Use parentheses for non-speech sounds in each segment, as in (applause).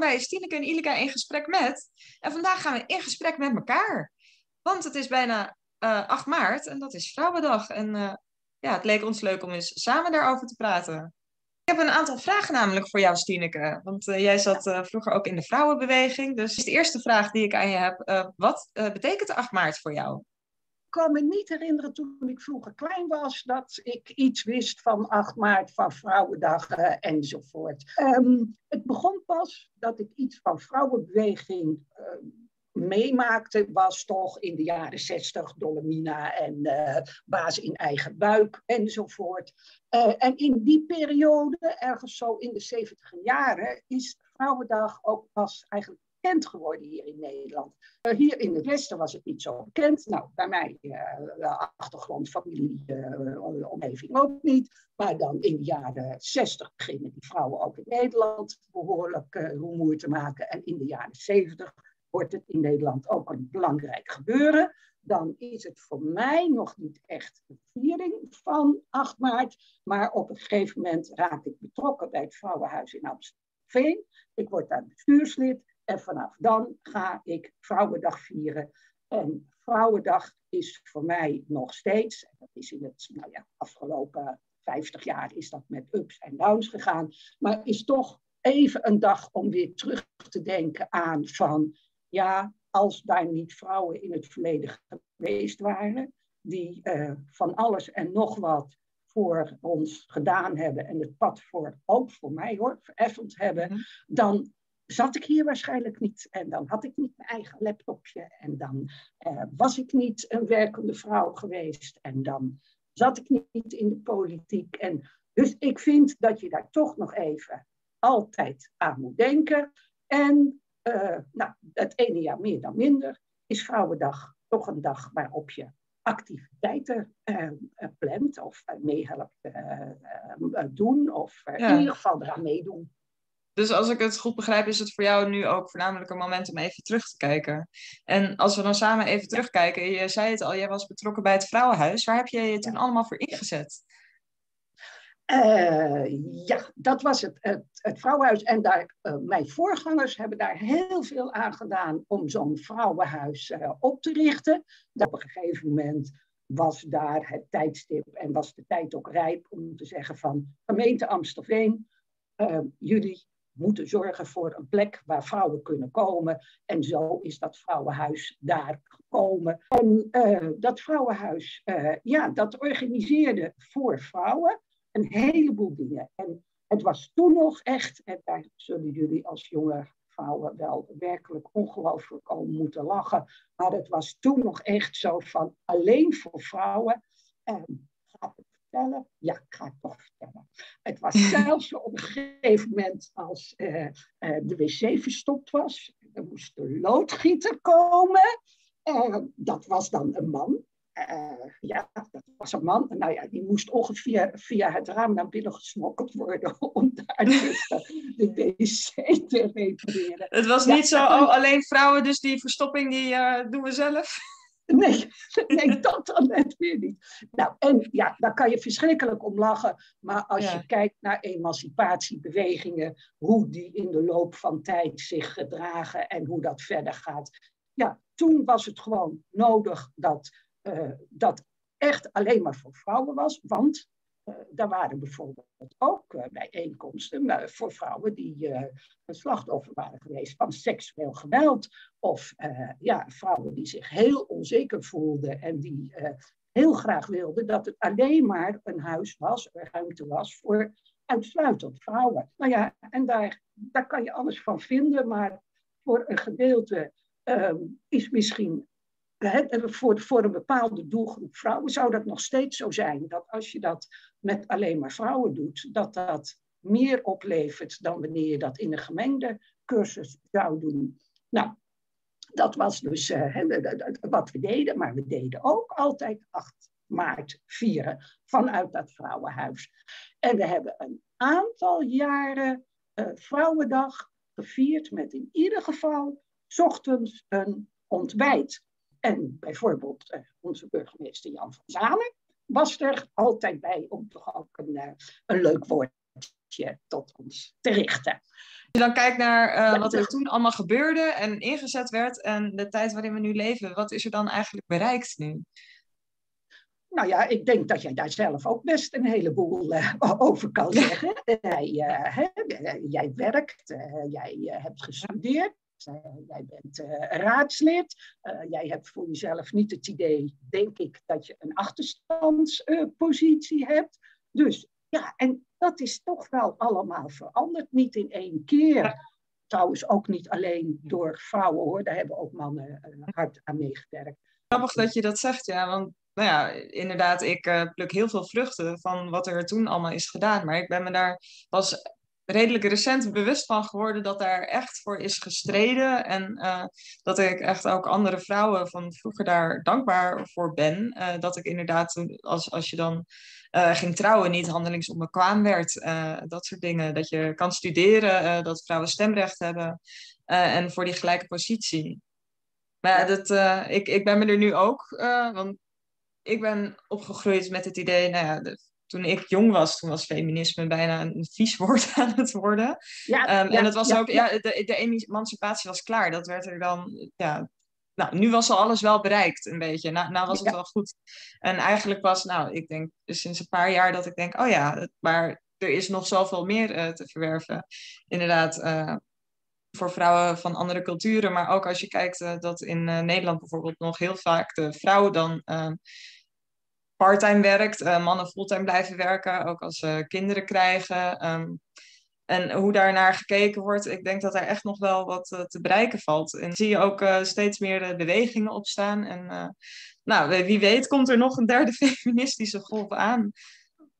bij Stineke en Ilika in gesprek met. En vandaag gaan we in gesprek met elkaar. Want het is bijna uh, eh, 8 maart en dat is Vrouwendag. En uh, ja, het leek ons leuk om eens samen daarover te praten. Ik heb een aantal vragen namelijk voor jou, Stineke. Want uh, jij zat vroeger ook in de vrouwenbeweging. Dus de eerste vraag die ik aan je heb. wat betekent de 8 maart voor jou? Kan me niet herinneren toen ik vroeger klein was dat ik iets wist van 8 maart, van Vrouwendag enzovoort. Um, het begon pas dat ik iets van vrouwenbeweging uh, meemaakte, was toch in de jaren 60 Dolomina en uh, Baas in eigen buik enzovoort. Uh, en in die periode, ergens zo in de 70 jaren, is Vrouwendag ook pas eigenlijk geworden hier in Nederland. Uh, hier in het Westen was het niet zo bekend. Nou, bij mij, uh, achtergrond, familie, uh, omgeving ook niet. Maar dan in de jaren 60 beginnen die vrouwen ook in Nederland behoorlijk rumoer te maken. En in de jaren 70 wordt het in Nederland ook een belangrijk gebeuren. Dan is het voor mij nog niet echt een viering van 8 maart. Maar op een gegeven moment raak ik betrokken bij het Vrouwenhuis in Amstelveen. Ik word daar bestuurslid. En vanaf dan ga ik Vrouwendag vieren. En Vrouwendag is voor mij nog steeds, dat is in het nou ja, afgelopen 50 jaar is dat met ups en downs gegaan, maar is toch even een dag om weer terug te denken aan van, ja, als daar niet vrouwen in het verleden geweest waren, die uh, van alles en nog wat voor ons gedaan hebben en het pad voor, ook voor mij hoor, vereffend hebben, mhm. dan zat ik hier waarschijnlijk niet. En dan had ik niet mijn eigen laptopje. En dan uh, was ik niet een werkende vrouw geweest. En dan zat ik niet in de politiek. En dus ik vind dat je daar toch nog even altijd aan moet denken. En uh, nou, het ene jaar meer dan minder is Vrouwendag toch een dag waarop je activiteiten uh, plant of meehelpt doen of in ieder geval eraan meedoen. Dus als ik het goed begrijp, is het voor jou nu ook voornamelijk een moment om even terug te kijken. En als we dan samen even terugkijken, je zei het al, jij was betrokken bij het Vrouwenhuis. Waar heb je je toen allemaal voor ingezet? Uh, ja, dat was het, het, het Vrouwenhuis. En daar, uh, mijn voorgangers hebben daar heel veel aan gedaan om zo'n vrouwenhuis uh, op te richten. Dat op een gegeven moment was daar het tijdstip en was de tijd ook rijp om te zeggen van gemeente Amstelveen, jullie moeten zorgen voor een plek waar vrouwen kunnen komen. En zo is dat vrouwenhuis daar gekomen. En uh, dat vrouwenhuis, uh, ja, dat organiseerde voor vrouwen een heleboel dingen. En het was toen nog echt, en daar zullen jullie als jonge vrouwen wel werkelijk ongelooflijk om moeten lachen. Maar het was toen nog echt zo van alleen voor vrouwen. Het ja, ik ga het toch vertellen. Het was (laughs) zelfs op een gegeven moment als uh, uh, de wc verstopt was. Er moest een loodgieter komen. Uh, dat was dan een man. ja, dat was een man. Nou ja, die moest ongeveer via het raam naar binnen gesmokkeld worden (laughs) om daar dus de wc te repareren. Het was niet zo, oh, alleen vrouwen, dus die verstopping die doen we zelf. Nee, (laughs) nee, dat dan net weer niet. Nou, en ja, daar kan je verschrikkelijk om lachen. Maar als je kijkt naar emancipatiebewegingen, hoe die in de loop van tijd zich gedragen en hoe dat verder gaat. Ja, toen was het gewoon nodig dat uh, dat echt alleen maar voor vrouwen was. Want daar waren bijvoorbeeld ook uh, bijeenkomsten voor vrouwen die een slachtoffer waren geweest van seksueel geweld. Of ja, vrouwen die zich heel onzeker voelden en die heel graag wilden dat het alleen maar een huis was, een ruimte was voor uitsluitend vrouwen. Nou ja, en daar, daar kan je alles van vinden, maar voor een gedeelte um, is misschien voor, voor een bepaalde doelgroep vrouwen zou dat nog steeds zo zijn. Dat als je dat met alleen maar vrouwen doet, dat dat meer oplevert dan wanneer je dat in een gemengde cursus zou doen. Nou, dat was dus uh, wat we deden, maar we deden ook altijd 8 maart vieren vanuit dat vrouwenhuis. En we hebben een aantal jaren uh, Vrouwendag gevierd met in ieder geval ochtends een ontbijt. En bijvoorbeeld uh, onze burgemeester Jan van Zanen was er altijd bij om toch ook een, uh, een leuk woordje tot ons te richten. Als je dan kijkt naar wat er toen allemaal gebeurde en ingezet werd en de tijd waarin we nu leven, wat is er dan eigenlijk bereikt nu? Nou ja, ik denk dat jij daar zelf ook best een heleboel uh, (laughs) over kan zeggen. jij, uh, jij werkt, uh, jij hebt gestudeerd, jij bent raadslid. jij hebt voor jezelf niet het idee, denk ik, dat je een achterstandspositie hebt. Dus ja, en dat is toch wel allemaal veranderd. Niet in één keer. Trouwens ook niet alleen door vrouwen hoor, daar hebben ook mannen hard aan meegewerkt. Grappig dat je dat zegt, ja, want nou ja, inderdaad, ik uh, pluk heel veel vruchten van wat er toen allemaal is gedaan. Maar ik ben me daar pas redelijk recent bewust van geworden dat daar echt voor is gestreden. En uh, dat ik echt ook andere vrouwen van vroeger daar dankbaar voor ben. Uh, dat ik inderdaad, als, als je dan ging trouwen, niet handelingsonbekwaam werd. dat soort dingen. Dat je kan studeren, dat vrouwen stemrecht hebben. en voor die gelijke positie. Maar dat, ik, ik ben me er nu ook, want ik ben opgegroeid met het idee, nou ja, toen ik jong was, toen was feminisme bijna een vies (laughs) woord aan het worden. Ja, ehm, en het was ook, ja, de, de emancipatie was klaar. Dat werd er dan, ja, nou, nu was al alles wel bereikt, een beetje. Nou, nou was het wel goed. En eigenlijk was, nou, ik denk sinds een paar jaar dat ik denk, oh ja, maar er is nog zoveel meer uh, te verwerven. Inderdaad, uh, voor vrouwen van andere culturen. Maar ook als je kijkt uh, dat in Nederland bijvoorbeeld nog heel vaak de vrouw dan ehm, parttime werkt, uh, mannen fulltime blijven werken, ook als ze kinderen krijgen. Ehm, en hoe daar naar gekeken wordt, ik denk dat er echt nog wel wat uh, te bereiken valt. En zie je ook uh, steeds meer bewegingen opstaan. En nou, wie weet komt er nog een derde (laughs) feministische golf aan.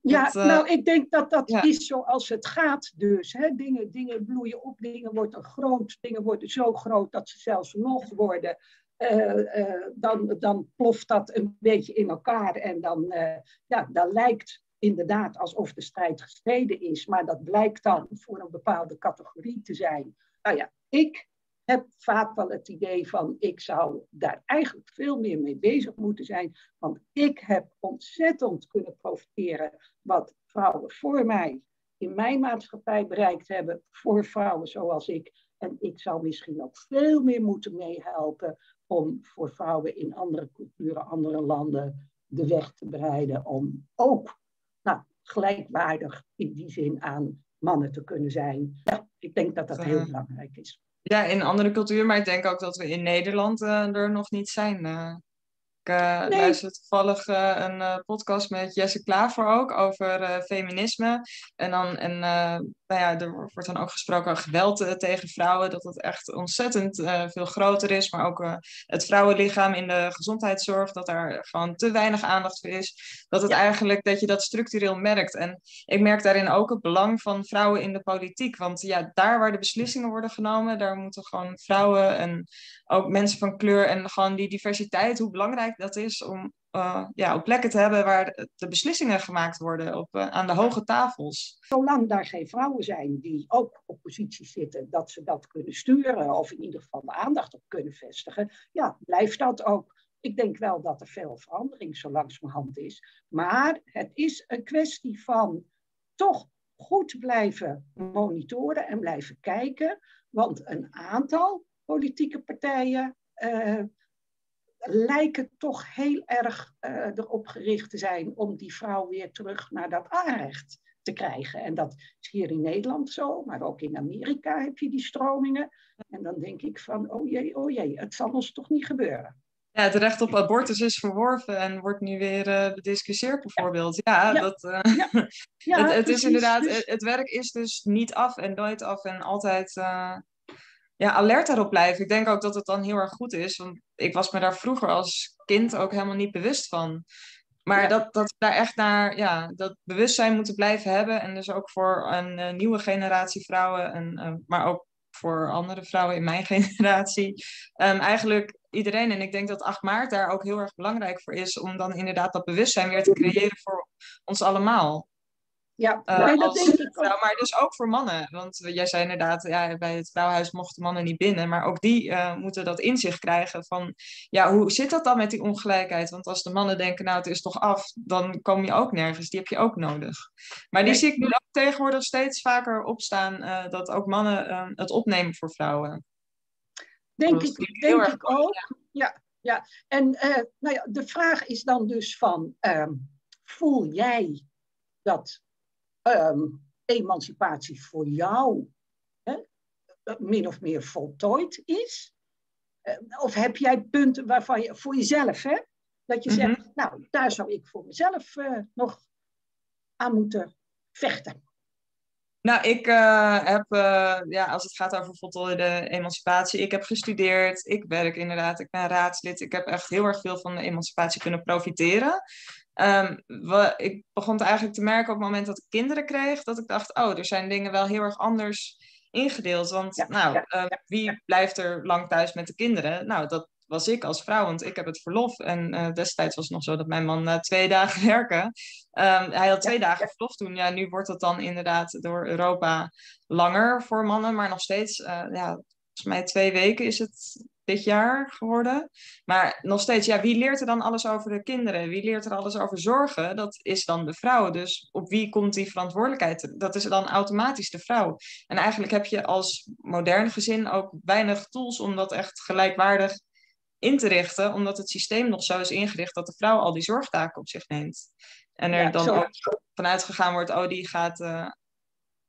Ja, nou, ik denk dat dat is zoals het gaat dus. Hè. Dingen, dingen bloeien op, dingen worden groot, dingen worden zo groot dat ze zelfs nog worden. Eh, eh, dan, dan ploft dat een beetje in elkaar en dan, uh, ja, dan lijkt inderdaad alsof de strijd gestreden is, maar dat blijkt dan voor een bepaalde categorie te zijn. Nou ja, ik heb vaak wel het idee van ik zou daar eigenlijk veel meer mee bezig moeten zijn, want ik heb ontzettend kunnen profiteren wat vrouwen voor mij in mijn maatschappij bereikt hebben, voor vrouwen zoals ik. En ik zou misschien ook veel meer moeten meehelpen om voor vrouwen in andere culturen, andere landen de weg te bereiden om ook nou, gelijkwaardig in die zin aan mannen te kunnen zijn. Ja, ik denk dat dat heel belangrijk is. Ja, in andere culturen, maar ik denk ook dat we in Nederland uh, er nog niet zijn. Uh, ik uh, nee. luister toevallig een podcast met Jesse Klaver ook over feminisme. En, dan, en nou ja, er wordt dan ook gesproken over geweld tegen vrouwen, dat het echt ontzettend veel groter is. Maar ook het vrouwenlichaam in de gezondheidszorg, dat daar gewoon te weinig aandacht voor is. Dat het eigenlijk, dat je dat structureel merkt. En ik merk daarin ook het belang van vrouwen in de politiek. Want ja, daar waar de beslissingen worden genomen, daar moeten gewoon vrouwen en ook mensen van kleur en gewoon die diversiteit, hoe belangrijk dat is om uh, ja, op plekken te hebben waar de beslissingen gemaakt worden op, uh, aan de hoge tafels. Zolang daar geen vrouwen zijn die ook op posities zitten dat ze dat kunnen sturen of in ieder geval de aandacht op kunnen vestigen, ja, blijft dat ook. Ik denk wel dat er veel verandering zo langzamerhand is. Maar het is een kwestie van toch goed blijven monitoren en blijven kijken. Want een aantal politieke partijen uh, lijken toch heel erg uh, erop gericht te zijn om die vrouw weer terug naar dat aanrecht te krijgen. En dat is hier in Nederland zo, maar ook in Amerika heb je die stromingen. En dan denk ik van, oh jee, oh jee, het zal ons toch niet gebeuren. Ja, het recht op abortus is verworven en wordt nu weer uh, bediscussieerd bijvoorbeeld. Ja, ja. dat, uh, ja. (laughs) het, het is inderdaad, dus- het, het, werk is dus niet af en nooit af en altijd uh, ja, alert daarop blijven. Ik denk ook dat het dan heel erg goed is. Want ik was me daar vroeger als kind ook helemaal niet bewust van. Maar dat, dat we daar echt naar ja, dat bewustzijn moeten blijven hebben. En dus ook voor een, een nieuwe generatie vrouwen. En, uh, maar ook voor andere vrouwen in mijn (laughs) generatie. Um, eigenlijk iedereen. En ik denk dat 8 maart daar ook heel erg belangrijk voor is. Om dan inderdaad dat bewustzijn weer te creëren voor ons allemaal. Ja. Uh, nee, dat denk ik. Maar dus ook voor mannen. Want jij zei inderdaad, ja, bij het vrouwenhuis mochten mannen niet binnen. Maar ook die uh, moeten dat inzicht krijgen van, ja, hoe zit dat dan met die ongelijkheid? Want als de mannen denken, nou, het is toch af, dan kom je ook nergens. Die heb je ook nodig. Maar die nee. zie ik nu ook tegenwoordig steeds vaker opstaan, uh, dat ook mannen het opnemen voor vrouwen. Denk ik, denk ik ook. Ja, ja. En nou ja, de vraag is dan dus van, voel jij dat um, emancipatie voor jou hè, min of meer voltooid is? Uh, of heb jij punten waarvan je voor jezelf, hè, dat je zegt, mm-hmm. nou, daar zou ik voor mezelf uh, nog aan moeten vechten? Nou, ik uh, heb, ja, als het gaat over voltooide emancipatie, ik heb gestudeerd, ik werk inderdaad, ik ben raadslid, ik heb echt heel erg veel van de emancipatie kunnen profiteren. Um, we, ik begon eigenlijk te merken op het moment dat ik kinderen kreeg, dat ik dacht, oh, er zijn dingen wel heel erg anders ingedeeld. Want ja, nou, ja, uh, wie blijft er lang thuis met de kinderen? Nou, dat was ik als vrouw, want ik heb het verlof. En uh, destijds was het nog zo dat mijn man uh, twee dagen (laughs) werken. Um, hij had twee dagen verlof toen. Ja, nu wordt dat dan inderdaad door Europa langer voor mannen, maar nog steeds, uh, ja, volgens mij twee weken is het dit jaar geworden. Maar nog steeds, ja, wie leert er dan alles over de kinderen? Wie leert er alles over zorgen? Dat is dan de vrouw. Dus op wie komt die verantwoordelijkheid? Dat is dan automatisch de vrouw. En eigenlijk heb je als modern gezin ook weinig tools om dat echt gelijkwaardig in te richten, omdat het systeem nog zo is ingericht dat de vrouw al die zorgtaken op zich neemt. En er ja, dan ook vanuit gegaan wordt, oh, die gaat uh,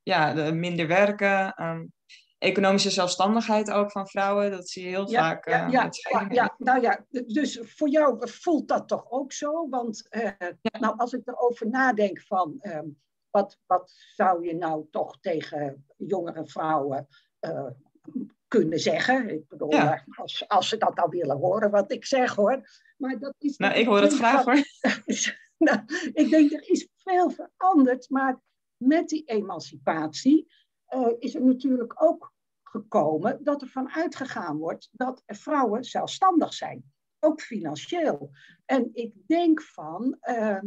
ja, minder werken. Um, economische zelfstandigheid ook van vrouwen. Dat zie je heel ja, vaak. Ja, uh, ja, ja, ja, nou ja, dus voor jou voelt dat toch ook zo? Want uh, nou, als ik erover nadenk van um, wat, wat zou je nou toch tegen jongere vrouwen uh, kunnen zeggen? Ik bedoel, als, als ze dat nou willen horen, wat ik zeg hoor. Maar dat is nou, ik hoor het graag hoor. (laughs) nou, ik denk er is veel veranderd, maar met die emancipatie uh, is er natuurlijk ook gekomen dat er van uitgegaan wordt dat vrouwen zelfstandig zijn. Ook financieel. En ik denk van, uh,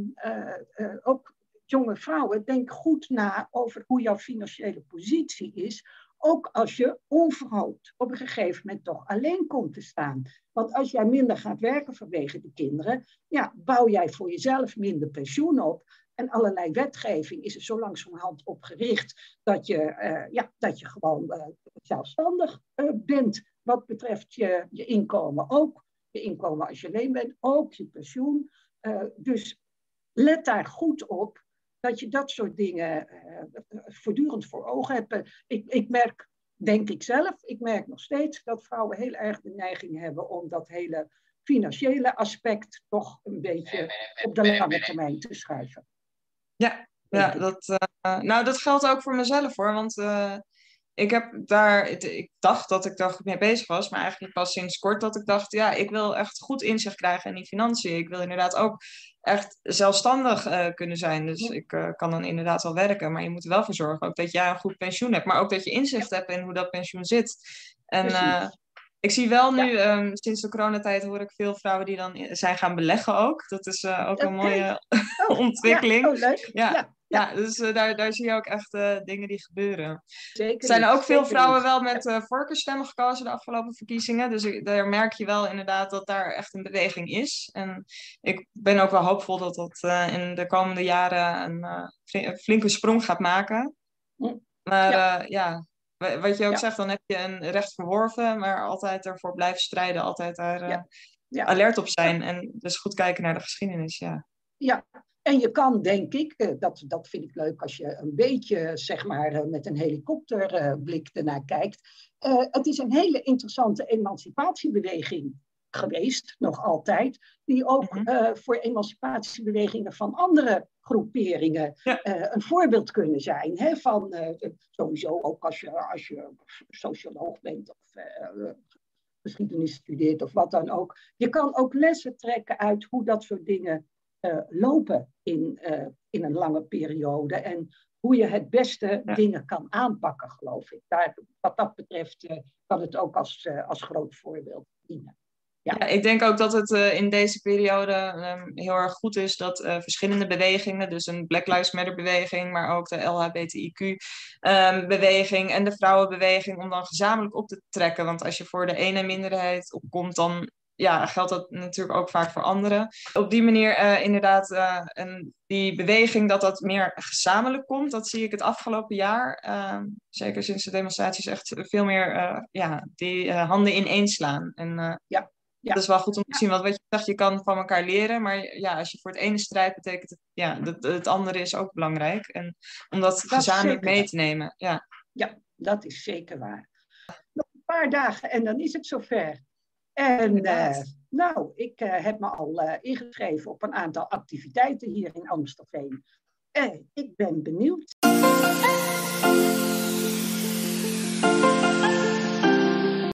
uh, ook jonge vrouwen, denk goed na over hoe jouw financiële positie is. Ook als je onverhoopt op een gegeven moment toch alleen komt te staan. Want als jij minder gaat werken vanwege de kinderen, ja, bouw jij voor jezelf minder pensioen op. En allerlei wetgeving is er zo langzamerhand op gericht dat je, uh, ja, dat je gewoon uh, zelfstandig uh, bent wat betreft je, je inkomen ook. Je inkomen als je alleen bent, ook je pensioen. dus let daar goed op dat je dat soort dingen voortdurend voor ogen hebt. Ik, ik merk, denk ik zelf, ik merk nog steeds dat vrouwen heel erg de neiging hebben om dat hele financiële aspect toch een beetje op de lange termijn te schuiven. Ja, ja dat, uh, nou, dat geldt ook voor mezelf hoor. Want uh, ik heb daar, ik dacht dat ik daar goed mee bezig was, maar eigenlijk pas sinds kort dat ik dacht, ja, ik wil echt goed inzicht krijgen in die financiën. Ik wil inderdaad ook echt zelfstandig uh, kunnen zijn. Dus ik kan dan inderdaad wel werken, maar je moet er wel voor zorgen ook dat jij een goed pensioen hebt, maar ook dat je inzicht hebt in hoe dat pensioen zit. En ik zie wel nu, ja. um, sinds de coronatijd hoor ik veel vrouwen die dan zijn gaan beleggen ook. Dat is uh, ook een mooie oh, ontwikkeling. (laughs) Ja, oh, leuk. Ja, ja, ja. dus uh, daar, daar zie je ook echt uh, dingen die gebeuren. Zeker er zijn ook veel vrouwen wel met voorkeurstemmen gekozen de afgelopen verkiezingen. Dus ik, daar merk je wel inderdaad dat daar echt een beweging is. En ik ben ook wel hoopvol dat dat in de komende jaren een flinke sprong gaat maken. Maar ja, wat je ook ja. zegt, dan heb je een recht verworven, maar altijd ervoor blijven strijden, altijd daar ja. Ja. alert op zijn en dus goed kijken naar de geschiedenis. Ja, ja. en je kan denk ik, eh, dat, dat vind ik leuk als je een beetje zeg maar eh, met een helikopterblik ernaar kijkt. Uh, het is een hele interessante emancipatiebeweging geweest, nog altijd, die ook mm -hmm. uh, voor emancipatiebewegingen van andere groeperingen ja. uh, een voorbeeld kunnen zijn. Hè, van uh, sowieso ook als je, als je socioloog bent of geschiedenis studeert of wat dan ook. Je kan ook lessen trekken uit hoe dat soort dingen lopen in, in een lange periode. En hoe je het beste ja. dingen kan aanpakken, geloof ik. Daar, wat dat betreft kan het ook als, als groot voorbeeld dienen. Ik denk ook dat het uh, in deze periode um, heel erg goed is dat uh, verschillende bewegingen, dus een Black Lives Matter beweging, maar ook de LHBTIQ um, beweging en de vrouwenbeweging, om dan gezamenlijk op te trekken. Want als je voor de ene minderheid opkomt, dan ja, geldt dat natuurlijk ook vaak voor anderen. Op die manier uh, inderdaad, die beweging dat dat meer gezamenlijk komt, dat zie ik het afgelopen jaar, uh, zeker sinds de demonstraties, echt veel meer ja, die handen ineenslaan. En ja. Ja. Dat is wel goed om te zien, want wat je zegt, je kan van elkaar leren, maar ja, als je voor het ene strijdt, betekent het, ja, dat, het andere is ook belangrijk. En om dat, dat gezamenlijk mee te nemen, ja. Ja, dat is zeker waar. Nog een paar dagen en dan is het zover. En uh, nou, ik uh, heb me al uh, ingeschreven op een aantal activiteiten hier in Amstelveen. ik ben benieuwd.